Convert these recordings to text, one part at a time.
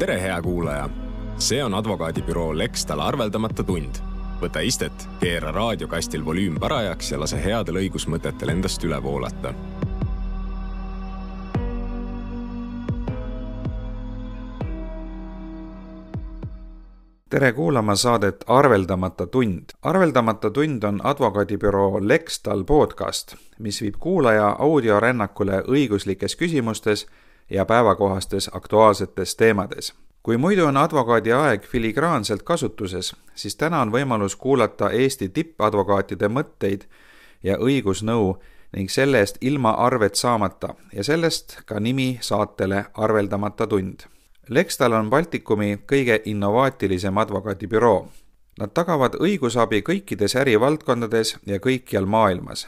tere, hea kuulaja! see on advokaadibüroo Lextal arveldamata tund. võta istet, keera raadiokastil volüüm parajaks ja lase headel õigusmõtetel endast üle voolata tere kuulama saadet Arveldamata tund. arveldamata tund on advokaadibüroo Lextal podcast, mis viib kuulaja audiorännakule õiguslikes küsimustes ja päevakohastes aktuaalsetes teemades. kui muidu on advokaadi aeg filigraanselt kasutuses, siis täna on võimalus kuulata Eesti tippadvokaatide mõtteid ja õigusnõu ning selle eest ilma arvet saamata ja sellest ka nimi saatele Arveldamata tund Lextal on Baltikumi kõige innovaatilisem advokaadibüroo. Nad tagavad õigusabi kõikides ärivaldkondades ja kõikjal maailmas.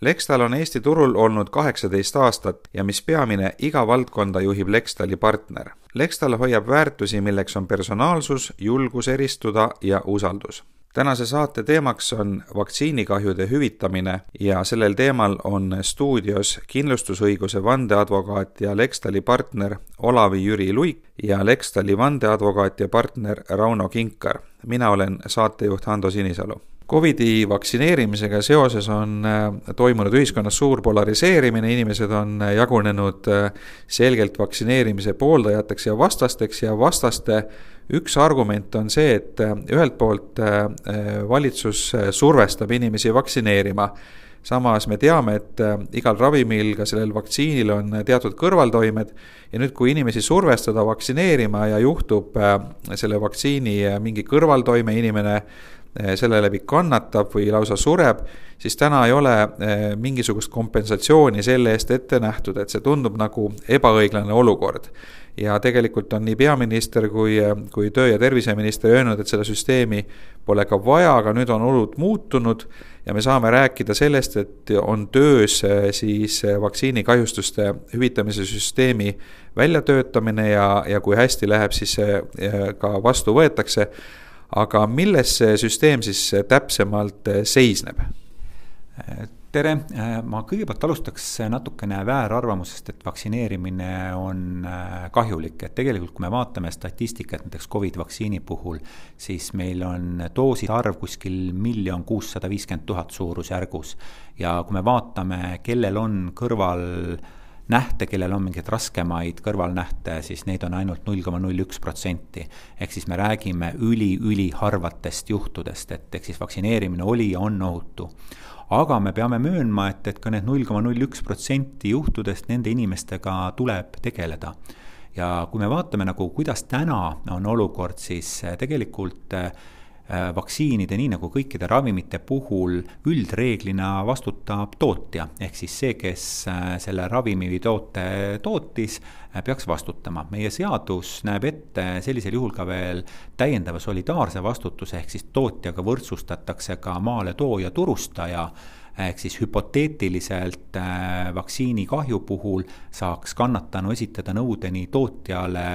Lextal on Eesti turul olnud kaheksateist aastat ja mis peamine, iga valdkonda juhib Lextali partner. Lextal hoiab väärtusi, milleks on personaalsus, julgus eristuda ja usaldus tänase saate teemaks on vaktsiinikahjude hüvitamine ja sellel teemal on stuudios kindlustusõiguse vandeadvokaat ja Lextali partner Olavi-Jüri Luik ja Lextali vandeadvokaat ja partner Rauno Kinkar. mina olen saatejuht Hando Sinisalu Covidi vaktsineerimisega seoses on äh, toimunud ühiskonnas suur polariseerimine, inimesed on äh, jagunenud äh, selgelt vaktsineerimise pooldajateks ja vastasteks ja vastaste üks argument on see, et ühelt poolt valitsus survestab inimesi vaktsineerima. Samas me teame, et igal ravimil, ka sellel vaktsiinil on teatud kõrvaltoimed ja nüüd, kui inimesi survestada vaktsineerima ja juhtub selle vaktsiini mingi kõrvaltoime, inimene selle läbi kannatab või lausa sureb, siis täna ei ole eh, mingisugust kompensatsiooni selle eest ette nähtud, et see tundub nagu ebaõiglane olukord. ja tegelikult on nii peaminister kui, kui töö- ja terviseminister öelnud, et seda süsteemi pole ka vaja, aga nüüd on olud muutunud ja me saame rääkida sellest, et on töös eh, siis vaktsiinikahjustuste hüvitamise süsteemi väljatöötamine ja, ja kui hästi läheb, siis see ka vastu võetakse aga milles see süsteem siis täpsemalt eh, seisneb? tere, ma kõigepealt alustaks natukene väärarvamusest, et vaktsineerimine on eh, kahjulik, et tegelikult kui me vaatame statistikat näiteks Covid vaktsiini puhul, siis meil on dooside arv kuskil miljon kuussada viiskümmend tuhat suurusjärgus. ja kui me vaatame, kellel on kõrval äh, nähte, kellel on mingeid raskemaid kõrvalnähte, siis neid on ainult null koma null üks protsenti. ehk siis me räägime üli-üliharvatest juhtudest, et ehk siis vaktsineerimine oli ja on ohutu aga me peame möönma, et, et ka need null koma null üks protsenti juhtudest, nende inimestega tuleb tegeleda. ja kui me vaatame nagu, kuidas täna on olukord, siis tegelikult äh, Äh, vaktsiinide, nii nagu kõikide ravimite puhul, üldreeglina vastutab tootja, ehk siis see, kes äh, selle ravimi või toote tootis, äh, peaks vastutama. meie seadus näeb ette sellisel juhul ka veel täiendava solidaarse vastutuse, ehk siis tootjaga võrdsustatakse ka maaletooja, turustaja ehk siis hüpoteetiliselt vaktsiini kahju puhul saaks kannatanu esitada nõude nii tootjale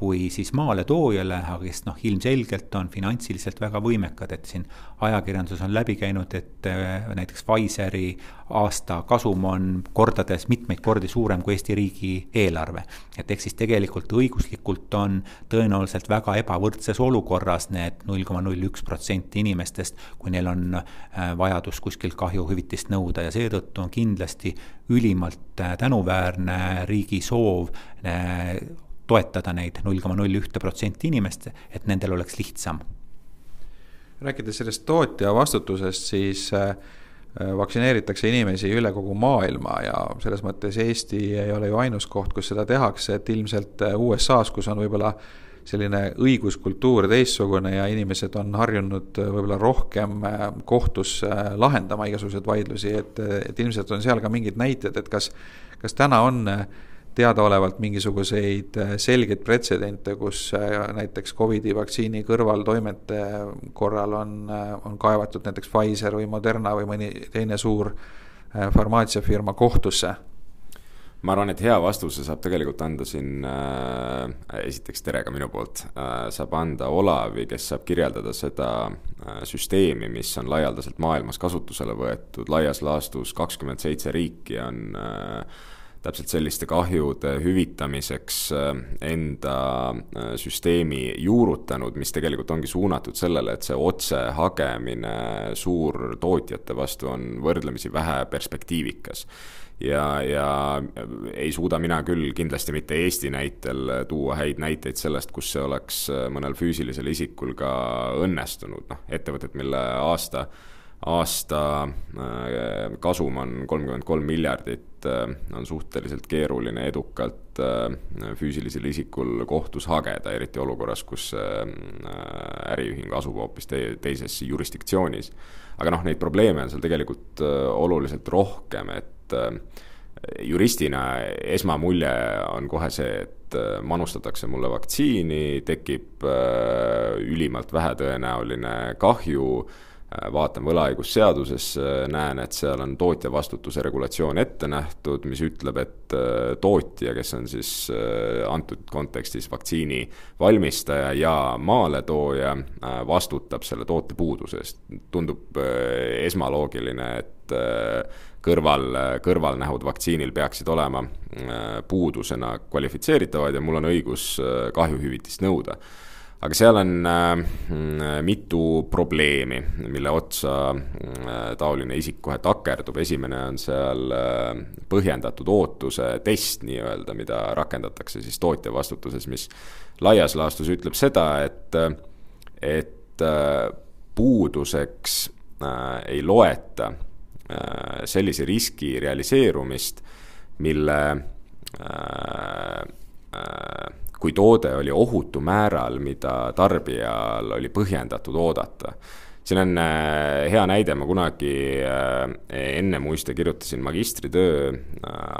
kui siis maaletoojale, aga kes noh, ilmselgelt on finantsiliselt väga võimekad, et siin ajakirjanduses on läbi käinud, et äh, näiteks Pfizeri aasta kasum on kordades, mitmeid kordi suurem kui Eesti riigi eelarve. et ehk siis tegelikult õiguslikult on tõenäoliselt väga ebavõrdses olukorras need null koma null üks protsenti inimestest, kui neil on äh, vajadus kuskilt kahjuhüvitist nõuda ja seetõttu on kindlasti ülimalt äh, tänuväärne riigi soov toetada neid null koma null ühte protsenti inimest, et nendel oleks lihtsam. rääkides sellest tootja vastutusest, siis äh, vaktsineeritakse inimesi üle kogu maailma ja selles mõttes Eesti ei ole ju ainus koht, kus seda tehakse, et ilmselt äh, USA-s, kus on võib-olla selline õiguskultuur teistsugune ja inimesed on harjunud äh, võib-olla rohkem kohtus lahendama igasuguseid vaidlusi, et, et ilmselt on seal ka mingid näited, et kas, kas täna on äh, teadaolevalt mingisuguseid äh, selgeid pretsedente, kus äh, näiteks Covidi vaktsiini kõrvaltoimete korral on, äh, on kaevatud näiteks Pfizer või Moderna või mõni teine suur farmaatsiafirma kohtusse? ma arvan, et hea vastuse saab tegelikult anda siin äh,, esiteks tere ka minu poolt äh,, saab anda Olavi, kes saab kirjeldada seda äh, süsteemi, mis on laialdaselt maailmas kasutusele võetud, laias laastus kakskümmend seitse riiki on äh, täpselt selliste kahjude hüvitamiseks enda süsteemi juurutanud, mis tegelikult ongi suunatud sellele, et see otsehagemine suurtootjate vastu on võrdlemisi vähe perspektiivikas. Ja, ja ei suuda mina küll kindlasti mitte Eesti näitel tuua häid näiteid sellest, kus see oleks mõnel füüsilisel isikul ka õnnestunud, noh, ettevõtted, mille aasta, aasta äh, kasum on kolmkümmend kolm miljardit, äh, on suhteliselt keeruline edukalt äh, füüsilisel isikul kohtus hageda, eriti olukorras, kus äriühing asub hoopis te teises jurisdiktsioonis. aga noh, neid probleeme on seal tegelikult oluliselt rohkem, et juristina esmamulje on kohe see, et manustatakse mulle vaktsiini, tekib ülimalt vähetõenäoline kahju vaatan võlaõigusseadusesse, näen, et seal on tootja vastutuse regulatsioon ette nähtud, mis ütleb, et tootja, kes on siis antud kontekstis vaktsiini valmistaja ja maaletooja, vastutab selle toote puuduse eest. tundub esmaloogiline, et kõrval, kõrvalnähud vaktsiinil peaksid olema äh, puudusena kvalifitseeritavad ja mul on õigus äh, kahjuhüvitist nõuda. Aga seal on äh, mitu probleemi, mille otsa taoline isik kohe takerdub, esimene on seal põhjendatud ootuse test nii-öelda, mida rakendatakse siis tootja vastutuses, mis laias laastus ütleb seda, et, et puuduseks ei loeta Äh, sellise riski realiseerumist, mille äh, äh, kui toode oli ohutu määral, mida tarbijal oli põhjendatud oodata. siin on hea näide, ma kunagi enne muiste kirjutasin magistritöö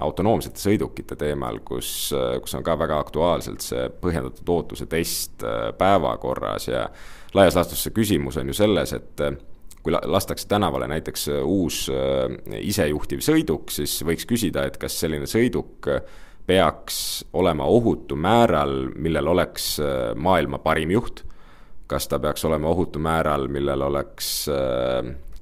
autonoomsete sõidukite teemal, kus, kus on ka väga aktuaalselt see põhjendatud ootuse test päevakorras ja laias laastus see küsimus on ju selles, et kui lastakse tänavale näiteks äh, uus äh, isejuhtiv sõiduk, siis võiks küsida, et kas selline sõiduk äh, peaks olema ohutu määral, millel oleks maailma parim juht, kas ta peaks olema ohutu määral, millel oleks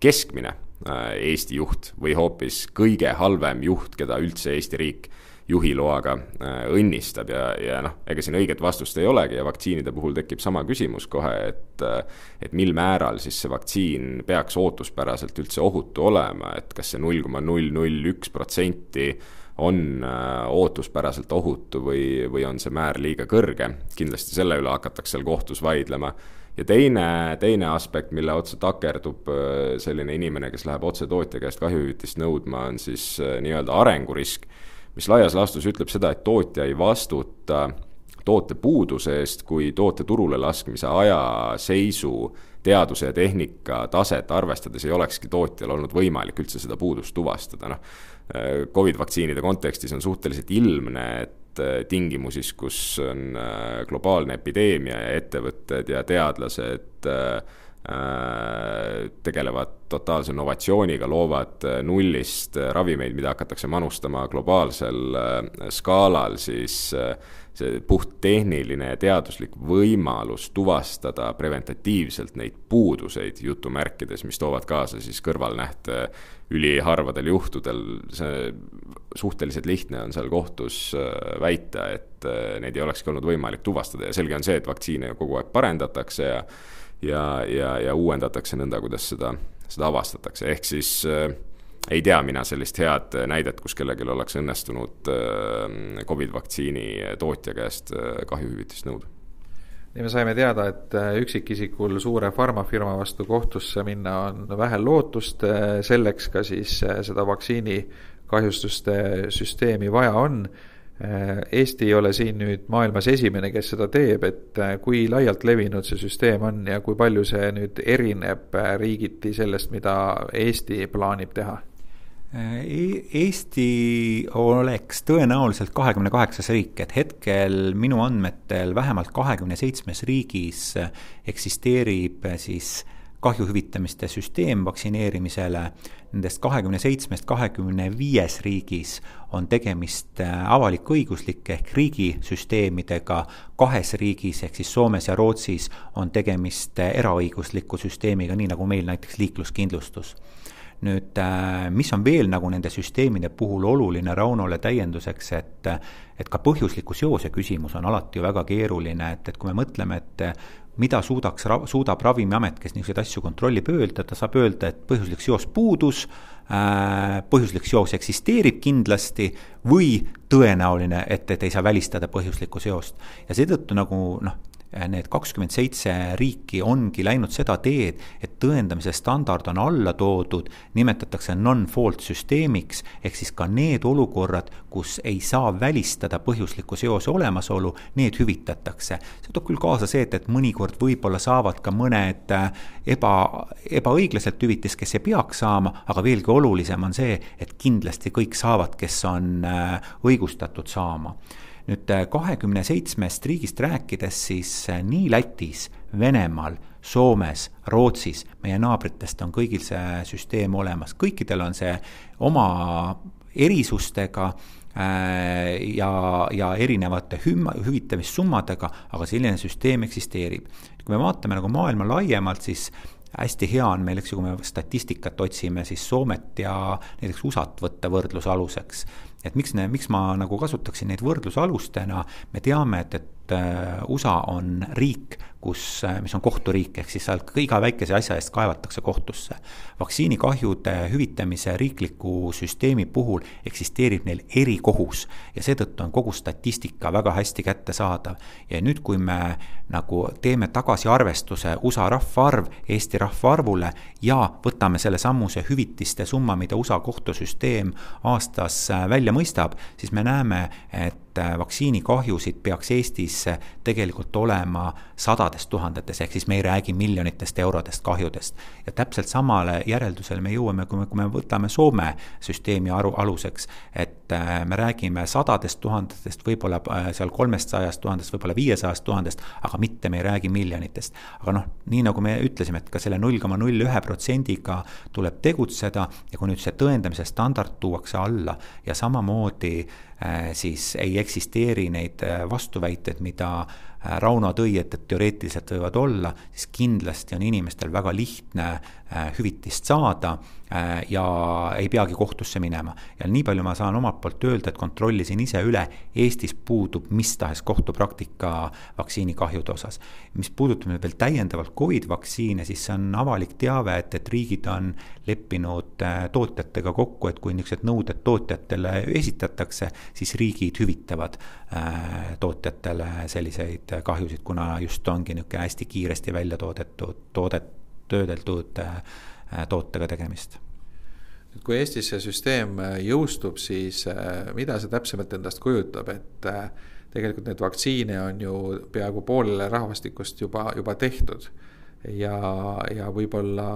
keskmine Eesti juht või hoopis kõige halvem juht, keda üldse Eesti riik juhiloaga äh, õnnistab? Ja, ja noh, ega siin õiget vastust ei olegi ja vaktsiinide puhul tekib sama küsimus kohe, et äh, et mil määral siis see vaktsiin peaks ootuspäraselt üldse ohutu olema, et kas see null koma null null üks protsenti on äh, ootuspäraselt ohutu või, või on see määr liiga kõrge, kindlasti selle üle hakatakse seal kohtus vaidlema ja teine, teine aspekt, mille otsa takerdub selline inimene, kes läheb otse tootja käest kahjuhüvitist nõudma, on siis nii-öelda arengurisk mis laias laastus ütleb seda, et tootja ei vastuta toote puuduse eest, kui toote turule laskmise aja, seisu, teaduse ja tehnika taset arvestades ei olekski tootjal olnud võimalik üldse seda puudust tuvastada, noh. Covid vaktsiinide kontekstis on suhteliselt ilmne, et äh, tingimusis, kus on äh, globaalne epideemia ja ettevõtted ja teadlased äh, tegelevad totaalse innovatsiooniga, loovad äh, nullist äh, ravimeid, mida hakatakse manustama globaalsel skaalal, siis see puhttehniline ja teaduslik võimalus tuvastada preventatiivselt neid puuduseid jutumärkides, mis toovad kaasa siis kõrvalnähte üliharvadel juhtudel, see suhteliselt lihtne on seal kohtus väita, et neid ei olekski olnud võimalik tuvastada ja selge on see, et vaktsiine kogu aeg parendatakse ja ja, ja, ja uuendatakse nõnda, kuidas seda, seda avastatakse, ehk siis äh, ei tea mina sellist head näidet, kus kellelgi oleks õnnestunud äh, Covid vaktsiini tootja käest äh, kahjuhüvitist nõuda. Ja me saime teada, et äh, üksikisikul suure farmafirma vastu kohtusse minna on vähe lootust, äh, selleks ka siis seda vaktsiini kahjustuste süsteemi vaja on. Äh, Eesti ei ole siin nüüd maailmas esimene, kes seda teeb, et äh, kui laialt levinud see süsteem on ja kui palju see nüüd erineb äh, riigiti sellest, mida Eesti plaanib teha? E-, Eesti oleks tõenäoliselt kahekümne kaheksas riik, et hetkel minu andmetel vähemalt kahekümne seitsmes riigis eksisteerib siis kahju hüvitamiste süsteem vaktsineerimisele nendest kahekümne seitsmest kahekümne viies riigis on tegemist äh, avalik-õiguslike ehk riigisüsteemidega, kahes riigis ehk siis Soomes ja Rootsis on tegemist äh, eraõigusliku süsteemiga, nii nagu meil näiteks liikluskindlustus. Nüüd mis on veel nagu nende süsteemide puhul oluline Raunole täienduseks, et et ka põhjusliku seose küsimus on alati ju väga keeruline, et, et kui me mõtleme, et mida suudaks, suudab Ravimiamet, kes niisuguseid asju kontrollib, öelda, ta saab öelda, et põhjuslik seos puudus, äh, põhjuslik seos eksisteerib kindlasti või tõenäoline, et, et ei saa välistada põhjuslikku seost. ja seetõttu nagu noh, need kakskümmend seitse riiki ongi läinud seda teed, et tõendamise standard on alla toodud, nimetatakse non-fault süsteemiks, ehk siis ka need olukorrad, kus ei saa välistada põhjusliku seose olemasolu, need hüvitatakse. see toob küll kaasa see, et, et mõnikord võib-olla saavad ka mõned äh, eba, ebaõiglaselt hüvitist, kes ei peaks saama, aga veelgi olulisem on see, et kindlasti kõik saavad, kes on äh, õigustatud saama nüüd äh, kahekümne seitsmest riigist rääkides, siis äh, nii Lätis, Venemaal, Soomes, Rootsis, meie naabritest on kõigil see süsteem olemas, kõikidel on see oma erisustega äh, ja, ja erinevate hüm-, hüvitamissummadega, aga selline süsteem eksisteerib. kui me vaatame nagu maailma laiemalt, siis hästi hea on meil, eks ju, kui me statistikat otsime, siis Soomet ja näiteks USA-t võtta võrdlusaluseks et miks, miks ma nagu kasutaksin neid võrdlusalustena, me teame, et, et äh, USA on riik, kus, äh, mis on kohturiik, ehk siis seal iga väikese asja eest kaevatakse kohtusse. vaktsiinikahjude hüvitamise riikliku süsteemi puhul eksisteerib neil erikohus ja seetõttu on kogu statistika väga hästi kättesaadav. ja nüüd, kui me nagu teeme tagasiarvestuse USA rahvaarv Eesti rahvaarvule ja võtame sellesamuse hüvitiste summa, mida USA kohtusüsteem aastas äh, välja mõistab, siis me näeme, et et vaktsiinikahjusid peaks Eestis tegelikult olema sadades tuhandetes, ehk siis me ei räägi miljonitest eurodest kahjudest. ja täpselt samale järeldusele me jõuame, kui me, kui me võtame Soome süsteemi aru, aluseks, et äh, me räägime sadadest tuhandetest, võib-olla äh, seal kolmestsajast tuhandest, võib-olla viiesajast tuhandest, aga mitte me ei räägi miljonitest. aga noh, nii nagu me ütlesime, et ka selle null koma null ühe protsendiga tuleb tegutseda ja kui nüüd see tõendamise standard tuuakse alla ja samamoodi äh, siis ei eksisteeri neid vastuväiteid, mida Rauno tõi, et, et teoreetiliselt võivad olla, siis kindlasti on inimestel väga lihtne Äh, hüvitist saada äh, ja ei peagi kohtusse minema. ja nii palju ma saan omalt poolt öelda, et kontrollisin ise üle, Eestis puudub mis tahes kohtupraktika vaktsiinikahjude osas. mis puudutab nüüd veel täiendavalt Covid vaktsiine, siis see on avalik teave, et, et riigid on leppinud äh, tootjatega kokku, et kui niisugused nõuded tootjatele esitatakse, siis riigid hüvitavad tootjatele selliseid kahjusid, kuna just ongi niisugune hästi kiiresti välja toodetud toodet töödeldud äh, tootega tegemist nüüd kui Eestis see süsteem äh, jõustub, siis äh, mida see täpsemalt endast kujutab, et tegelikult neid vaktsiine on ju peaaegu poolele rahvastikust juba, juba tehtud. ja, ja võib-olla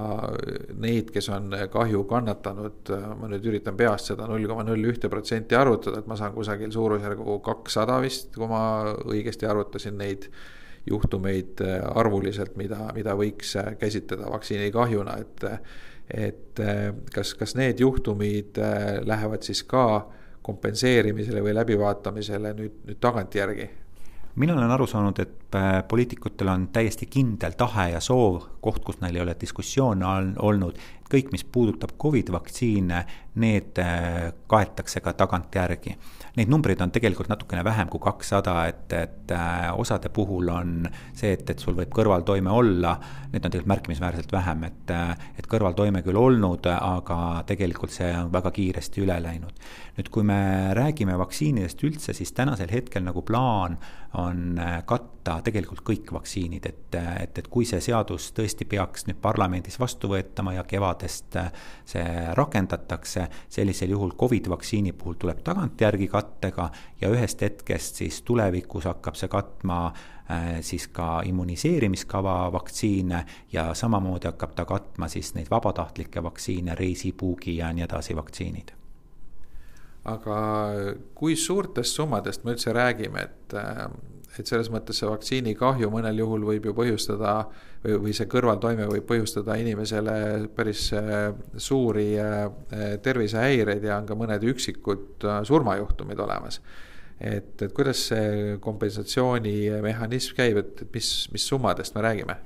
neid, kes on kahju kannatanud, ma nüüd üritan peast seda null koma null ühte protsenti arvutada, et ma saan kusagil suurusjärgu kakssada vist, kui ma õigesti arvutasin neid juhtumeid äh, arvuliselt, mida, mida võiks äh, käsitleda vaktsiinikahjuna, et. et äh, kas, kas need juhtumid lähevad siis ka kompenseerimisele või läbivaatamisele nüüd, nüüd tagantjärgi? mina olen aru saanud, et poliitikutel on täiesti kindel tahe ja soov, koht, kus neil ei ole diskussioone olnud, kõik, mis puudutab Covid vaktsiine, need kaetakse ka tagantjärgi neid numbreid on tegelikult natukene vähem kui kakssada, et, et äh, osade puhul on see, et, et sul võib kõrvaltoime olla, neid on tegelikult märkimisväärselt vähem, et, äh, et kõrvaltoime küll olnud, aga tegelikult see on väga kiiresti üle läinud. nüüd, kui me räägime vaktsiinidest üldse, siis tänasel hetkel nagu plaan on äh, katta tegelikult kõik vaktsiinid, et, et, et kui see seadus tõesti peaks nüüd parlamendis vastu võetama ja kevadest see rakendatakse, sellisel juhul Covid vaktsiini puhul tuleb tagantjärgi kattega ja ühest hetkest siis tulevikus hakkab see katma äh, siis ka immuniseerimiskava vaktsiine ja samamoodi hakkab ta katma siis neid vabatahtlikke vaktsiine, reisipuugi ja nii edasi vaktsiinid. Aga kui suurtest summadest me üldse räägime, et, äh, et selles mõttes see vaktsiinikahju mõnel juhul võib ju põhjustada või, või see kõrvaltoime võib põhjustada inimesele päris äh, suuri äh, tervisehäireid ja on ka mõned üksikud surmajuhtumid olemas. et, et kuidas see kompensatsioonimehhanism käib, et, et mis, mis summadest me räägime?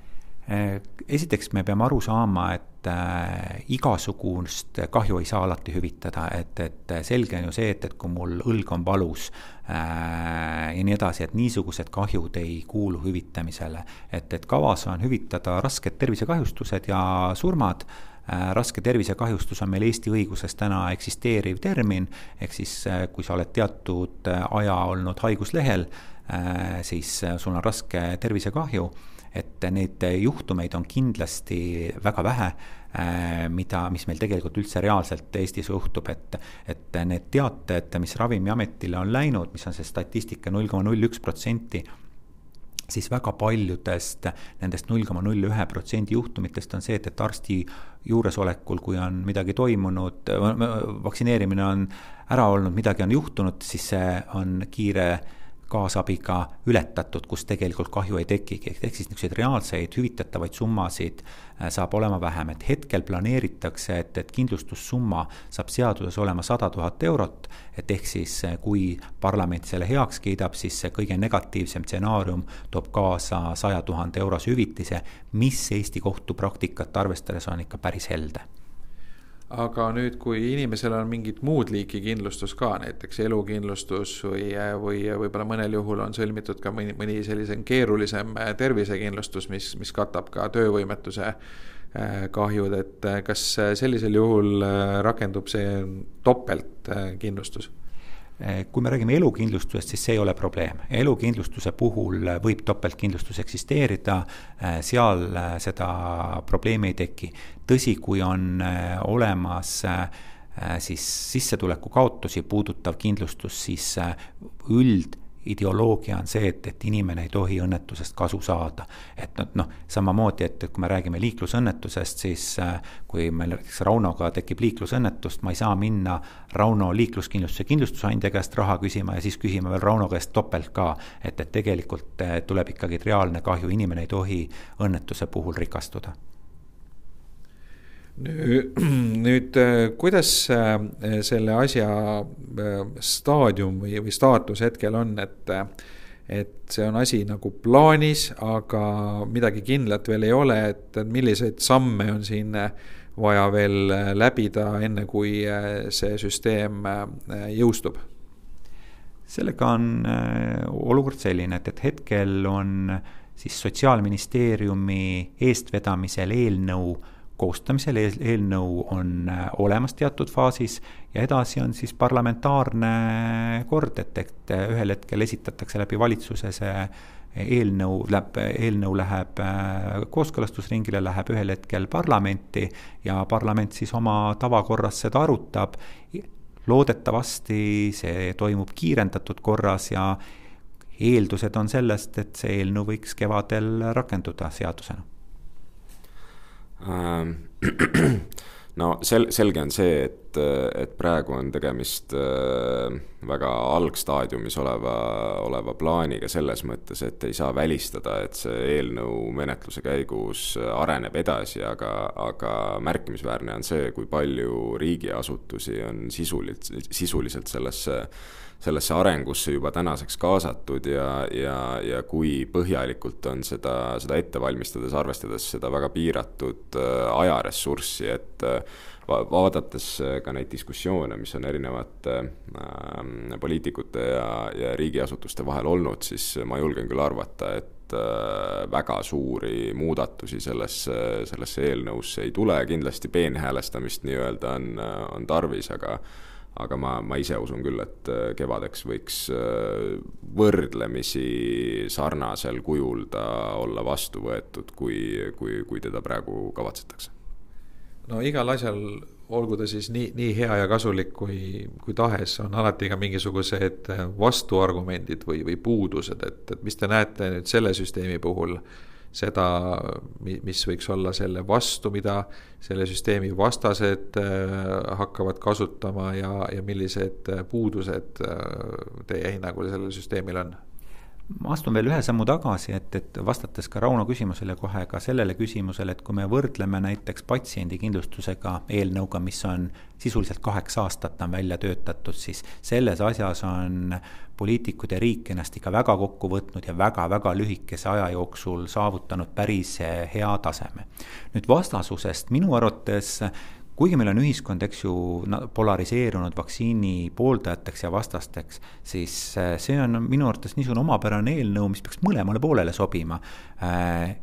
esiteks me peame aru saama, et äh, igasugust kahju ei saa alati hüvitada, et, et selge on ju see, et, et kui mul õlg on valus äh, ja nii edasi, et niisugused kahjud ei kuulu hüvitamisele. et, et kavas on hüvitada rasked tervisekahjustused ja surmad. Äh,, raske tervisekahjustus on meil Eesti õiguses täna eksisteeriv termin, ehk siis äh, kui sa oled teatud äh, aja olnud haiguslehel siis sul on raske tervisekahju et neid juhtumeid on kindlasti väga vähe, äh, mida, mis meil tegelikult üldse reaalselt Eestis juhtub, et, et need teated, mis Ravimiametile on läinud, mis on see statistika null koma null üks protsenti, siis väga paljudest nendest null koma null ühe protsendi juhtumitest on see, et, et arsti juuresolekul, kui on midagi toimunud, vaktsineerimine on ära olnud, midagi on juhtunud, siis see on kiire kaasabiga ületatud, kus tegelikult kahju ei tekigi, ehk siis niisuguseid reaalseid hüvitatavaid summasid äh, saab olema vähem, et hetkel planeeritakse, et, et kindlustussumma saab seaduses olema sada tuhat eurot, et ehk siis äh, kui parlament selle heaks kiidab, siis see kõige negatiivsem stsenaarium toob kaasa saja tuhande eurose hüvitise, mis Eesti kohtupraktikat arvestades on ikka päris helde aga nüüd, kui inimesel on mingit muud liiki kindlustus ka, näiteks elukindlustus või, või võib-olla mõnel juhul on sõlmitud ka mõni, mõni sellisem keerulisem tervisekindlustus, mis, mis katab ka töövõimetuse äh, kahjud, et äh, kas sellisel juhul äh, rakendub see topeltkindlustus? Eh, kui me räägime elukindlustusest, siis see ei ole probleem. elukindlustuse puhul võib topeltkindlustus eksisteerida, eh, seal eh, seda probleemi ei teki. tõsi, kui on olemas siis sissetuleku kaotusi puudutav kindlustus, siis üld ideoloogia on see, et, et inimene ei tohi õnnetusest kasu saada. et noh, samamoodi, et kui me räägime liiklusõnnetusest, siis äh, kui meil näiteks Raunoga tekib liiklusõnnetust, ma ei saa minna Rauno liikluskindlustuse kindlustusandja käest raha küsima ja siis küsima veel Rauno käest topelt ka. et, et tegelikult äh, tuleb ikkagi reaalne kahju, inimene ei tohi õnnetuse puhul rikastuda nüüd, äh, kuidas äh, selle asja äh, staadium või, või staatus hetkel on, et, et see on asi nagu plaanis, aga midagi kindlat veel ei ole, et milliseid samme on siin vaja veel läbida, enne kui see süsteem jõustub? sellega on olukord selline, et, et hetkel on siis Sotsiaalministeeriumi eestvedamisel eelnõu koostamisel, eelnõu on äh, olemas teatud faasis ja edasi on siis parlamentaarne kord, et, et äh, ühel hetkel esitatakse läbi valitsuse see eelnõu, läheb, eelnõu läheb äh, kooskõlastusringile, läheb ühel hetkel parlamenti ja parlament siis oma tavakorras seda arutab. loodetavasti see toimub kiirendatud korras ja eeldused on sellest, et see eelnõu võiks kevadel rakenduda seadusena no sel-, selge on see, et, et praegu on tegemist äh, väga algstaadiumis oleva, oleva plaaniga selles mõttes, et ei saa välistada, et see eelnõu menetluse käigus areneb edasi, aga, aga märkimisväärne on see, kui palju riigiasutusi on sisuliselt, sisuliselt sellesse sellesse arengusse juba tänaseks kaasatud ja, ja, ja kui põhjalikult on seda, seda ette valmistades, arvestades seda väga piiratud äh, ajaressurssi, et äh, vaadates äh, ka neid diskussioone, mis on erinevate poliitikute ja, ja riigiasutuste vahel olnud, siis ma julgen küll arvata, et väga suuri muudatusi sellesse, sellesse eelnõusse ei tule, kindlasti peenhäälestamist nii-öelda on, on tarvis, aga aga ma, ma ise usun küll, et äh, kevadeks võiks äh, võrdlemisi sarnasel kujul ta olla vastu võetud, kui, kui, kui teda praegu kavatsetakse. no igal asjal, olgu ta siis nii, nii hea ja kasulik kui, kui tahes, on alati ka mingisugused vastuargumendid või, või puudused, et, et mis te näete nüüd selle süsteemi puhul seda, mis võiks olla selle vastu, mida selle süsteemi vastased äh, hakkavad kasutama ja, ja millised puudused äh, teie hinnangul sellel süsteemil on? Ma astun veel ühe sammu tagasi, et, et vastates ka Rauno küsimusele kohe ka sellele küsimusele, et kui me võrdleme näiteks patsiendikindlustusega eelnõuga, mis on sisuliselt kaheksa aastat on välja töötatud, siis selles asjas on poliitikud ja riik ennast ikka väga kokku võtnud ja väga-väga lühikese aja jooksul saavutanud päris hea taseme. nüüd vastasusest minu arvates kuigi meil on ühiskond, eks ju, polariseerunud vaktsiini pooldajateks ja vastasteks, siis äh, see on minu arvates niisugune omapärane eelnõu, mis peaks mõlemale poolele sobima äh,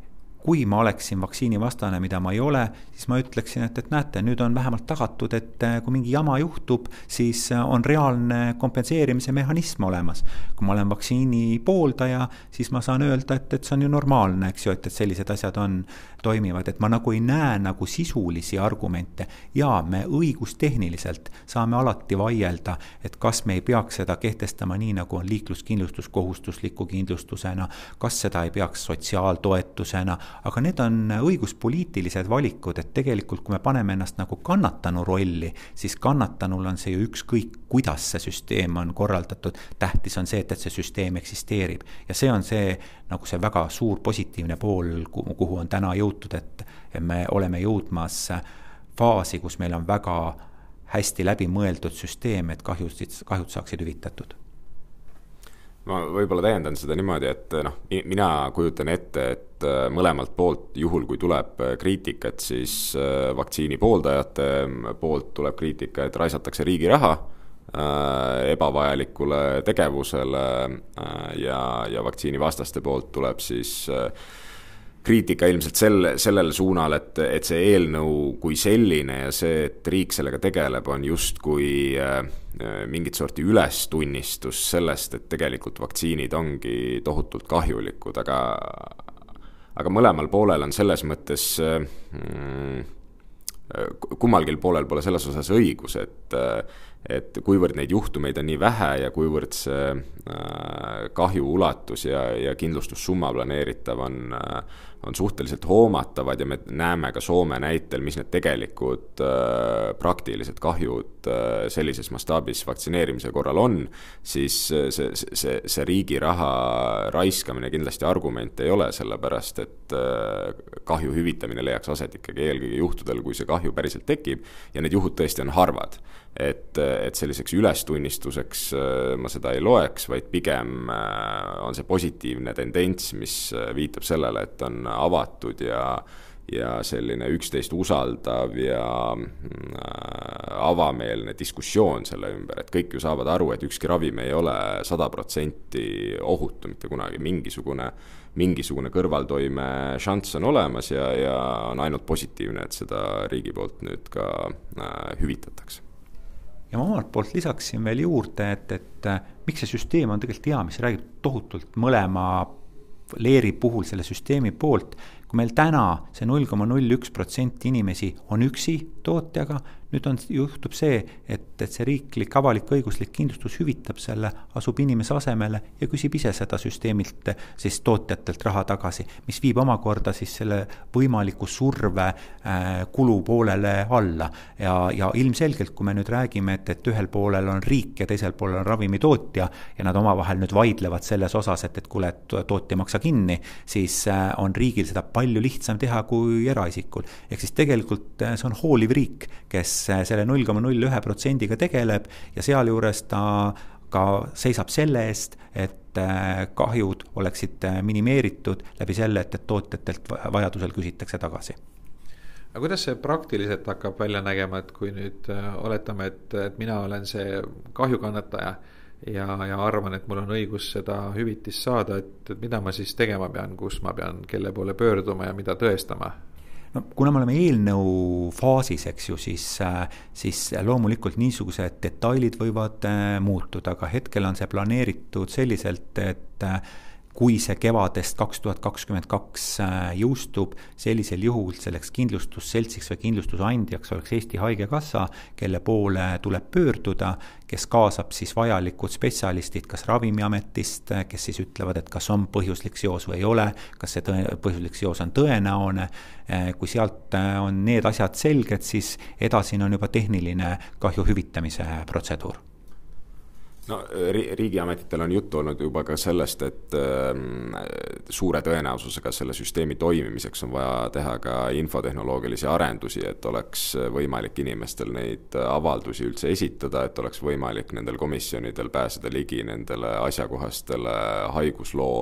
kui ma oleksin vaktsiinivastane, mida ma ei ole, siis ma ütleksin, et, et näete, nüüd on vähemalt tagatud, et äh, kui mingi jama juhtub, siis on reaalne kompenseerimise mehhanism olemas. kui ma olen vaktsiini pooldaja, siis ma saan öelda, et, et see on ju normaalne, eks ju, et, et sellised asjad on, toimivad, et ma nagu ei näe nagu sisulisi argumente. jaa, me õigustehniliselt saame alati vaielda, et kas me ei peaks seda kehtestama nii, nagu on liikluskindlustus kohustusliku kindlustusena, kas seda ei peaks sotsiaaltoetusena aga need on õiguspoliitilised valikud, et tegelikult kui me paneme ennast nagu kannatanu rolli, siis kannatanul on see ju ükskõik, kuidas see süsteem on korraldatud, tähtis on see, et, et see süsteem eksisteerib. ja see on see nagu see väga suur positiivne pool, kuhu on täna jõutud, et me oleme jõudmas faasi, kus meil on väga hästi läbimõeldud süsteem, et kahjusid, kahjud saaksid hüvitatud. Ma võib-olla täiendan seda niimoodi, et noh, mina kujutan ette, et äh, mõlemalt poolt, juhul kui tuleb äh, kriitikat, siis äh, vaktsiini pooldajate poolt tuleb kriitika, et raisatakse riigi raha ebavajalikule tegevusele ja, ja vaktsiinivastaste poolt tuleb siis kriitika ilmselt sel, sellel suunal, et, et see eelnõu kui selline ja see, et riik sellega tegeleb, on justkui äh, mingit sorti ülestunnistus sellest, et tegelikult vaktsiinid ongi tohutult kahjulikud, aga aga mõlemal poolel on selles mõttes mm, kummalgi poolel pole selles osas õigus, et et kuivõrd neid juhtumeid on nii vähe ja kuivõrd see äh, kahju ulatus ja, ja kindlustussumma planeeritav on äh, on suhteliselt hoomatavad ja me näeme ka Soome näitel, mis need tegelikud äh, praktilised kahjud sellises mastaabis vaktsineerimise korral on, siis see, see, see, riigi raha raiskamine kindlasti argument ei ole, sellepärast et kahju hüvitamine leiaks aset ikkagi eelkõige juhtudel, kui see kahju päriselt tekib ja need juhud tõesti on harvad et, et selliseks ülestunnistuseks äh, ma seda ei loeks, vaid pigem äh, on see positiivne tendents, mis äh, viitab sellele, et on avatud ja ja selline üksteist usaldav ja avameelne diskussioon selle ümber, et kõik ju saavad aru, et ükski ravim ei ole sada protsenti ohutu mitte kunagi, mingisugune, mingisugune kõrvaltoime šanss on olemas ja, ja on ainult positiivne, et seda riigi poolt nüüd ka hüvitatakse ja ma omalt poolt lisaksin veel juurde, et, et äh, miks see süsteem on tegelikult hea, mis räägib tohutult mõlema leeri puhul selle süsteemi poolt, kui meil täna see null koma null üks protsenti inimesi on üksi tootjaga, nüüd on, juhtub see, et, et see riiklik avalik-õiguslik kindlustus hüvitab selle, asub inimese asemele ja küsib ise seda süsteemilt, siis tootjatelt raha tagasi, mis viib omakorda siis selle võimaliku surve äh, kulu poolele alla. ja, ja ilmselgelt, kui me nüüd räägime, et, et ühel poolel on riik ja teisel poolel on ravimitootja ja nad omavahel nüüd vaidlevad selles osas, et, et kuule, et tootja maksa kinni, siis äh, on riigil seda palju lihtsam teha kui eraisikul. ehk siis tegelikult äh, see on hooliv riik, kes kes selle null koma null ühe protsendiga tegeleb ja sealjuures ta ka seisab selle eest, et äh, kahjud oleksid äh, minimeeritud läbi selle, et, et tootjatelt vajadusel küsitakse tagasi aga kuidas see praktiliselt hakkab välja nägema, et kui nüüd oletame, et, et mina olen see kahjukannataja ja, ja arvan, et mul on õigus seda hüvitist saada, et mida ma siis tegema pean, kus ma pean, kelle poole pöörduma ja mida tõestama? No kuna me oleme eelnõu faasis, eks ju, siis, äh, siis loomulikult niisugused detailid võivad äh, muutuda, aga hetkel on see planeeritud selliselt, et äh, kui see kevadest kaks tuhat kakskümmend kaks äh, jõustub, sellisel juhul selleks kindlustusseltsiks või kindlustusandjaks oleks Eesti Haigekassa, kelle poole tuleb pöörduda, kes kaasab siis vajalikud spetsialistid kas Ravimiametist, kes siis ütlevad, et kas on põhjuslik seos või ei ole, kas see tõe, põhjuslik seos on tõenäone, äh, kui sealt äh, on need asjad selged, siis edasine on juba tehniline kahju hüvitamise protseduur no ri-, riigiametitel on juttu olnud juba ka sellest, et äh, suure tõenäosusega selle süsteemi toimimiseks on vaja teha ka infotehnoloogilisi arendusi, et oleks võimalik inimestel neid avaldusi üldse esitada, et oleks võimalik nendel komisjonidel pääseda ligi nendele asjakohastele haigusloo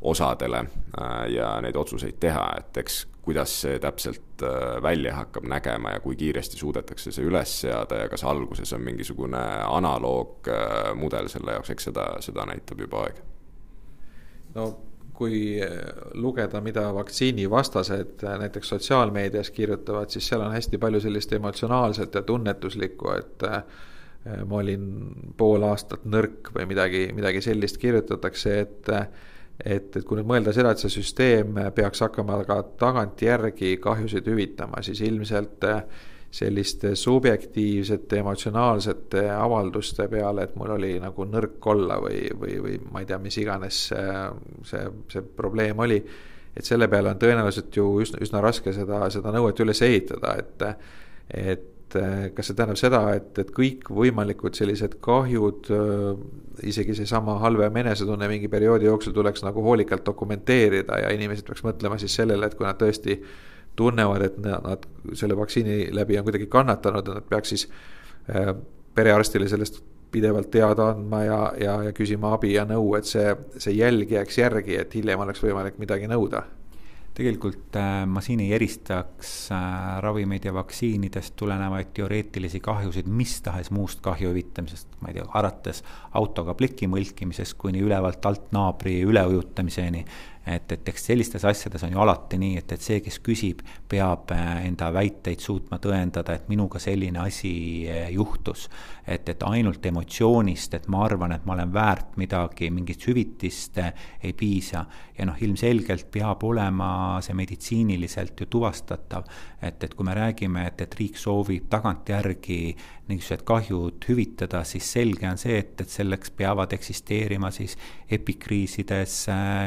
osadele äh, ja neid otsuseid teha, et eks kuidas see täpselt äh, välja hakkab nägema ja kui kiiresti suudetakse see üles seada ja kas alguses on mingisugune analoogmudel selle jaoks, eks seda, seda näitab juba aeg. no kui lugeda, mida vaktsiinivastased näiteks sotsiaalmeedias kirjutavad, siis seal on hästi palju sellist emotsionaalset ja tunnetuslikku, et äh, ma olin pool aastat nõrk või midagi, midagi sellist kirjutatakse, et et, et kui nüüd mõelda seda, et see süsteem peaks hakkama ka tagantjärgi kahjusid hüvitama, siis ilmselt äh, selliste subjektiivsete, emotsionaalsete avalduste peale, et mul oli nagu nõrk olla või, või, või ma ei tea, mis iganes see, see, see probleem oli. et selle peale on tõenäoliselt ju üsna, üsna raske seda, seda nõuet üles ehitada, et, et et eh, kas see tähendab seda, et, et kõikvõimalikud sellised kahjud, isegi seesama halvem enesetunne mingi perioodi jooksul tuleks nagu hoolikalt dokumenteerida ja inimesed peaks mõtlema siis sellele, et kui nad tõesti tunnevad, et nad selle vaktsiini läbi on kuidagi kannatanud, et nad peaks siis perearstile sellest pidevalt teada andma ja, ja, ja küsima abi ja nõu, et see, see jälg jääks järgi, et hiljem oleks võimalik midagi nõuda tegelikult äh, ma siin ei eristaks äh, ravimeid ja vaktsiinidest tulenevaid teoreetilisi kahjusid mis tahes muust kahju hüvitamisest, ma ei tea, alates autoga pleki mõlkimisest kuni ülevalt alt naabri üleujutamiseni et, et eks sellistes asjades on ju alati nii, et, et see, kes küsib, peab äh, enda väiteid suutma tõendada, et minuga selline asi äh, juhtus. et, et ainult emotsioonist, et ma arvan, et ma olen väärt midagi, mingit hüvitist äh, ei piisa. ja noh, ilmselgelt peab olema see meditsiiniliselt ju tuvastatav. et, et kui me räägime, et, et riik soovib tagantjärgi niisugused kahjud hüvitada, siis selge on see, et, et selleks peavad eksisteerima siis epikriisides,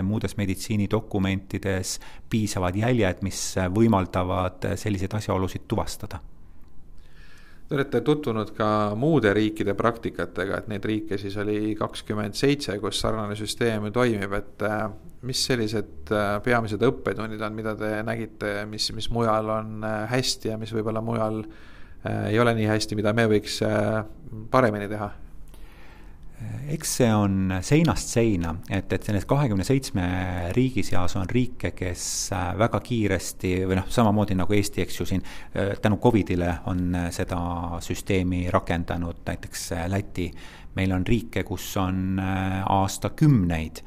muudes meditsiinidokumentides piisavad jäljed, mis võimaldavad selliseid asjaolusid tuvastada. Te olete tutvunud ka muude riikide praktikatega, et neid riike siis oli kakskümmend seitse, kus sarnane süsteem toimib, et äh, mis sellised äh, peamised õppetunnid on, mida te nägite, mis, mis mujal on äh, hästi ja mis võib-olla mujal ei ole nii hästi, mida me võiks paremini teha eks see on seinast seina, et, et selles kahekümne seitsme riigi seas on riike, kes äh, väga kiiresti või noh, samamoodi nagu Eesti, eks ju siin tänu Covidile on seda süsteemi rakendanud, näiteks Läti. meil on riike, kus on aastakümneid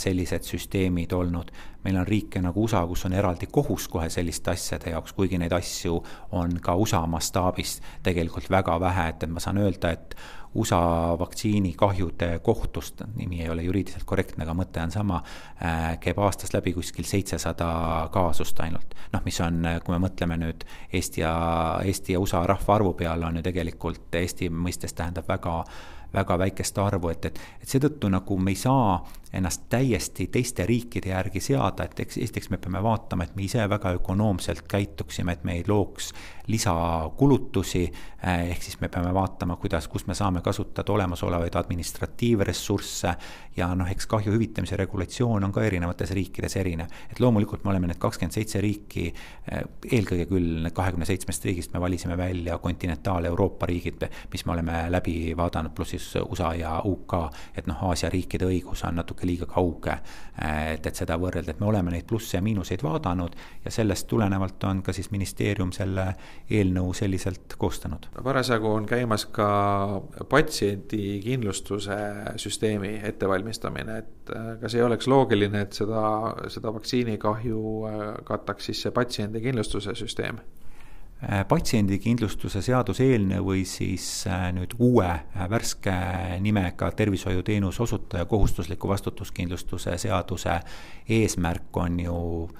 sellised süsteemid olnud meil on riike nagu USA, kus on eraldi kohus kohe selliste asjade jaoks, kuigi neid asju on ka USA mastaabis tegelikult väga vähe, et, et ma saan öelda, et USA vaktsiinikahjude kohtust, nimi ei ole juriidiliselt korrektne, aga mõte on sama äh,, käib aastas läbi kuskil seitsesada kaasust ainult. noh, mis on, kui me mõtleme nüüd Eesti ja, Eesti ja USA rahvaarvu peale, on ju tegelikult Eesti mõistes tähendab väga väga väikest arvu, et, et, et seetõttu nagu me ei saa ennast täiesti teiste riikide järgi seada, et eks esiteks me peame vaatama, et me ise väga ökonoomselt käituksime, et me ei looks lisakulutusi. Eh, ehk siis me peame vaatama, kuidas, kus me saame kasutada olemasolevaid administratiivressursse. ja noh, eks kahju hüvitamise regulatsioon on ka erinevates riikides erinev, et loomulikult me oleme need kakskümmend seitse riiki. Eh, eelkõige küll kahekümne seitsmest riigist me valisime välja kontinentaal-Euroopa riigid, mis me oleme läbi vaadanud, pluss siis USA ja UK, et noh, Aasia riikide õigus on natuke natuke liiga kauge. et, et seda võrrelda, et me oleme neid plusse ja miinuseid vaadanud ja sellest tulenevalt on ka siis ministeerium selle eelnõu selliselt koostanud. parasjagu on käimas ka patsiendikindlustuse süsteemi ettevalmistamine, et äh, kas ei oleks loogiline, et seda, seda vaktsiinikahju äh, kataks siis see patsiendikindlustuse süsteem? Äh, patsiendikindlustuse seaduseelnõu või siis äh, nüüd uue äh, värske nimega tervishoiuteenuse osutaja kohustusliku vastutuskindlustuse seaduse eesmärk on ju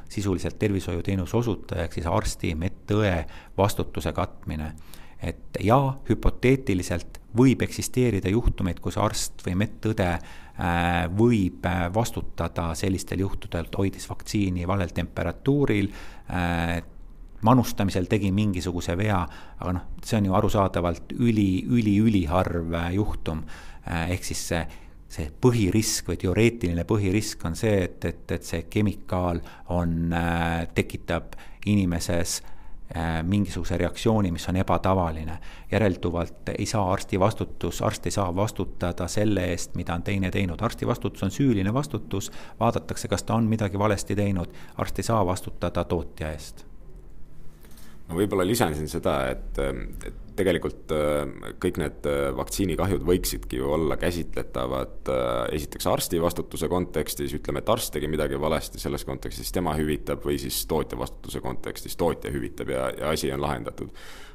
sisuliselt tervishoiuteenuse osutaja ehk siis arsti, medõe vastutuse katmine. et ja hüpoteetiliselt võib eksisteerida juhtumeid, kus arst või medõde võib vastutada sellistel juhtudel, hoidis vaktsiini valel temperatuuril, manustamisel tegi mingisuguse vea, aga noh, see on ju arusaadavalt üli, üli, üliharv juhtum. ehk siis see see põhirisk või teoreetiline põhirisk on see, et, et, et see kemikaal on, tekitab inimeses Äh, mingisuguse reaktsiooni, mis on ebatavaline. järeltuvalt ei saa arsti vastutus, arst ei saa vastutada selle eest, mida on teine teinud, arsti vastutus on süüline vastutus, vaadatakse, kas ta on midagi valesti teinud, arst ei saa vastutada tootja eest ma võib-olla lisan siin seda, et, et tegelikult äh, kõik need äh, vaktsiinikahjud võiksidki ju olla käsitletavad äh, esiteks arsti vastutuse kontekstis, ütleme, et arst tegi midagi valesti, selles kontekstis tema hüvitab, või siis tootja vastutuse kontekstis tootja hüvitab ja, ja asi on lahendatud.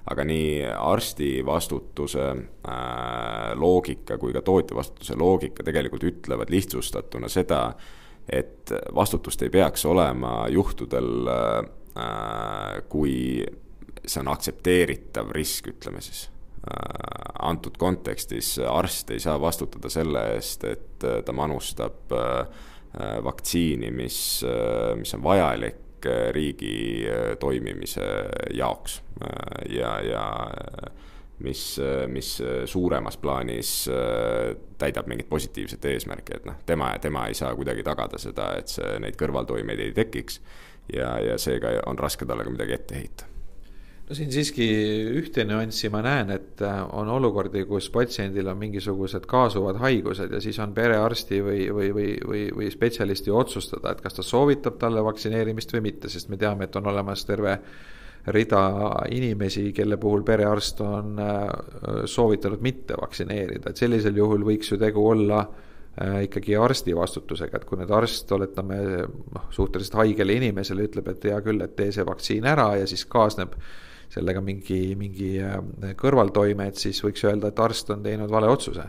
aga nii arsti vastutuse äh, loogika kui ka tootja vastutuse loogika tegelikult ütlevad lihtsustatuna seda, et vastutust ei peaks olema juhtudel Äh, kui see on aktsepteeritav risk, ütleme siis. Äh, antud kontekstis arst ei saa vastutada selle eest, et äh, ta manustab vaktsiini, mis, mis on vajalik riigi toimimise jaoks ja, ja mis, mis suuremas plaanis täidab mingit positiivset eesmärki, et noh, tema, tema ei saa kuidagi tagada seda, et see, neid kõrvaltoimeid ei tekiks ja, ja seega on raske talle ka midagi ette heita. No siin siiski ühte nüanssi ma näen, et äh, on olukordi, kus patsiendil on mingisugused kaasuvad haigused ja siis on perearsti või, või, või, või, või spetsialisti otsustada, et kas ta soovitab talle vaktsineerimist või mitte, sest me teame, et on olemas terve rida inimesi, kelle puhul perearst on äh, soovitanud mitte vaktsineerida, et sellisel juhul võiks ju tegu olla äh, ikkagi arsti vastutusega, et kui nüüd arst, oletame noh, suhteliselt haigele inimesele ütleb, et hea küll, et tee see vaktsiin ära ja siis kaasneb sellega mingi, mingi äh, kõrvaltoime, et siis võiks öelda, et arst on teinud vale otsuse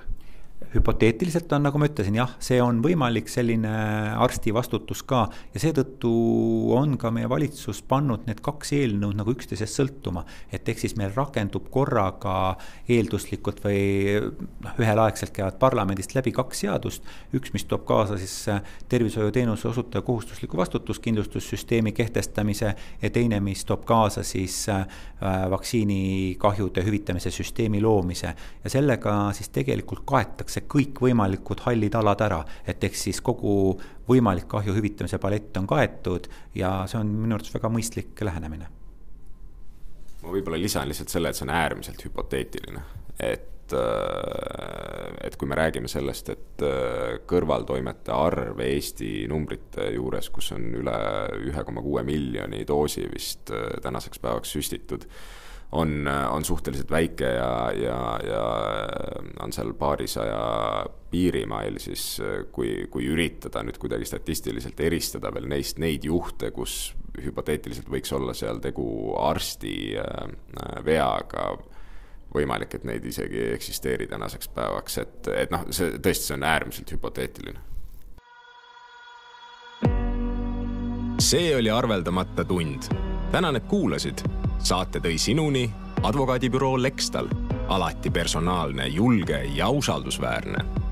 hüpoteetiliselt on, nagu ma ütlesin, jah, see on võimalik, selline arsti vastutus ka ja seetõttu on ka meie valitsus pannud need kaks eelnõud nagu üksteisest sõltuma. et ehk siis meil rakendub korraga eelduslikult või noh, ühelaegselt käivad parlamendist läbi kaks seadust. üks, mis toob kaasa siis äh, tervishoiuteenuse osutaja kohustusliku vastutuskindlustussüsteemi kehtestamise ja teine, mis toob kaasa siis äh, vaktsiinikahjude hüvitamise süsteemi loomise ja sellega siis tegelikult kaetakse kaetakse kõikvõimalikud hallid alad ära, et ehk siis kogu võimalik kahju hüvitamise palett on kaetud ja see on minu arvates väga mõistlik lähenemine. ma võib-olla lisan lihtsalt selle, et see on äärmiselt hüpoteetiline, et äh, et kui me räägime sellest, et äh, kõrvaltoimete arv Eesti numbrite juures, kus on üle ühe koma kuue miljoni doosi vist äh, tänaseks päevaks süstitud on, on suhteliselt väike ja, ja, ja on seal paarisaja piirimail, siis kui, kui üritada nüüd kuidagi statistiliselt eristada veel neist neid juhte, kus hüpoteetiliselt võiks olla seal tegu arsti äh, veaga, võimalik, et neid isegi ei eksisteeri tänaseks päevaks, et, et noh, see tõesti, see on äärmiselt hüpoteetiline. see oli arveldamata tund. Tänan, et kuulasid. Saate tõi sinuni advokaadibüroo Lextal, alati personaalne, julge ja usaldusväärne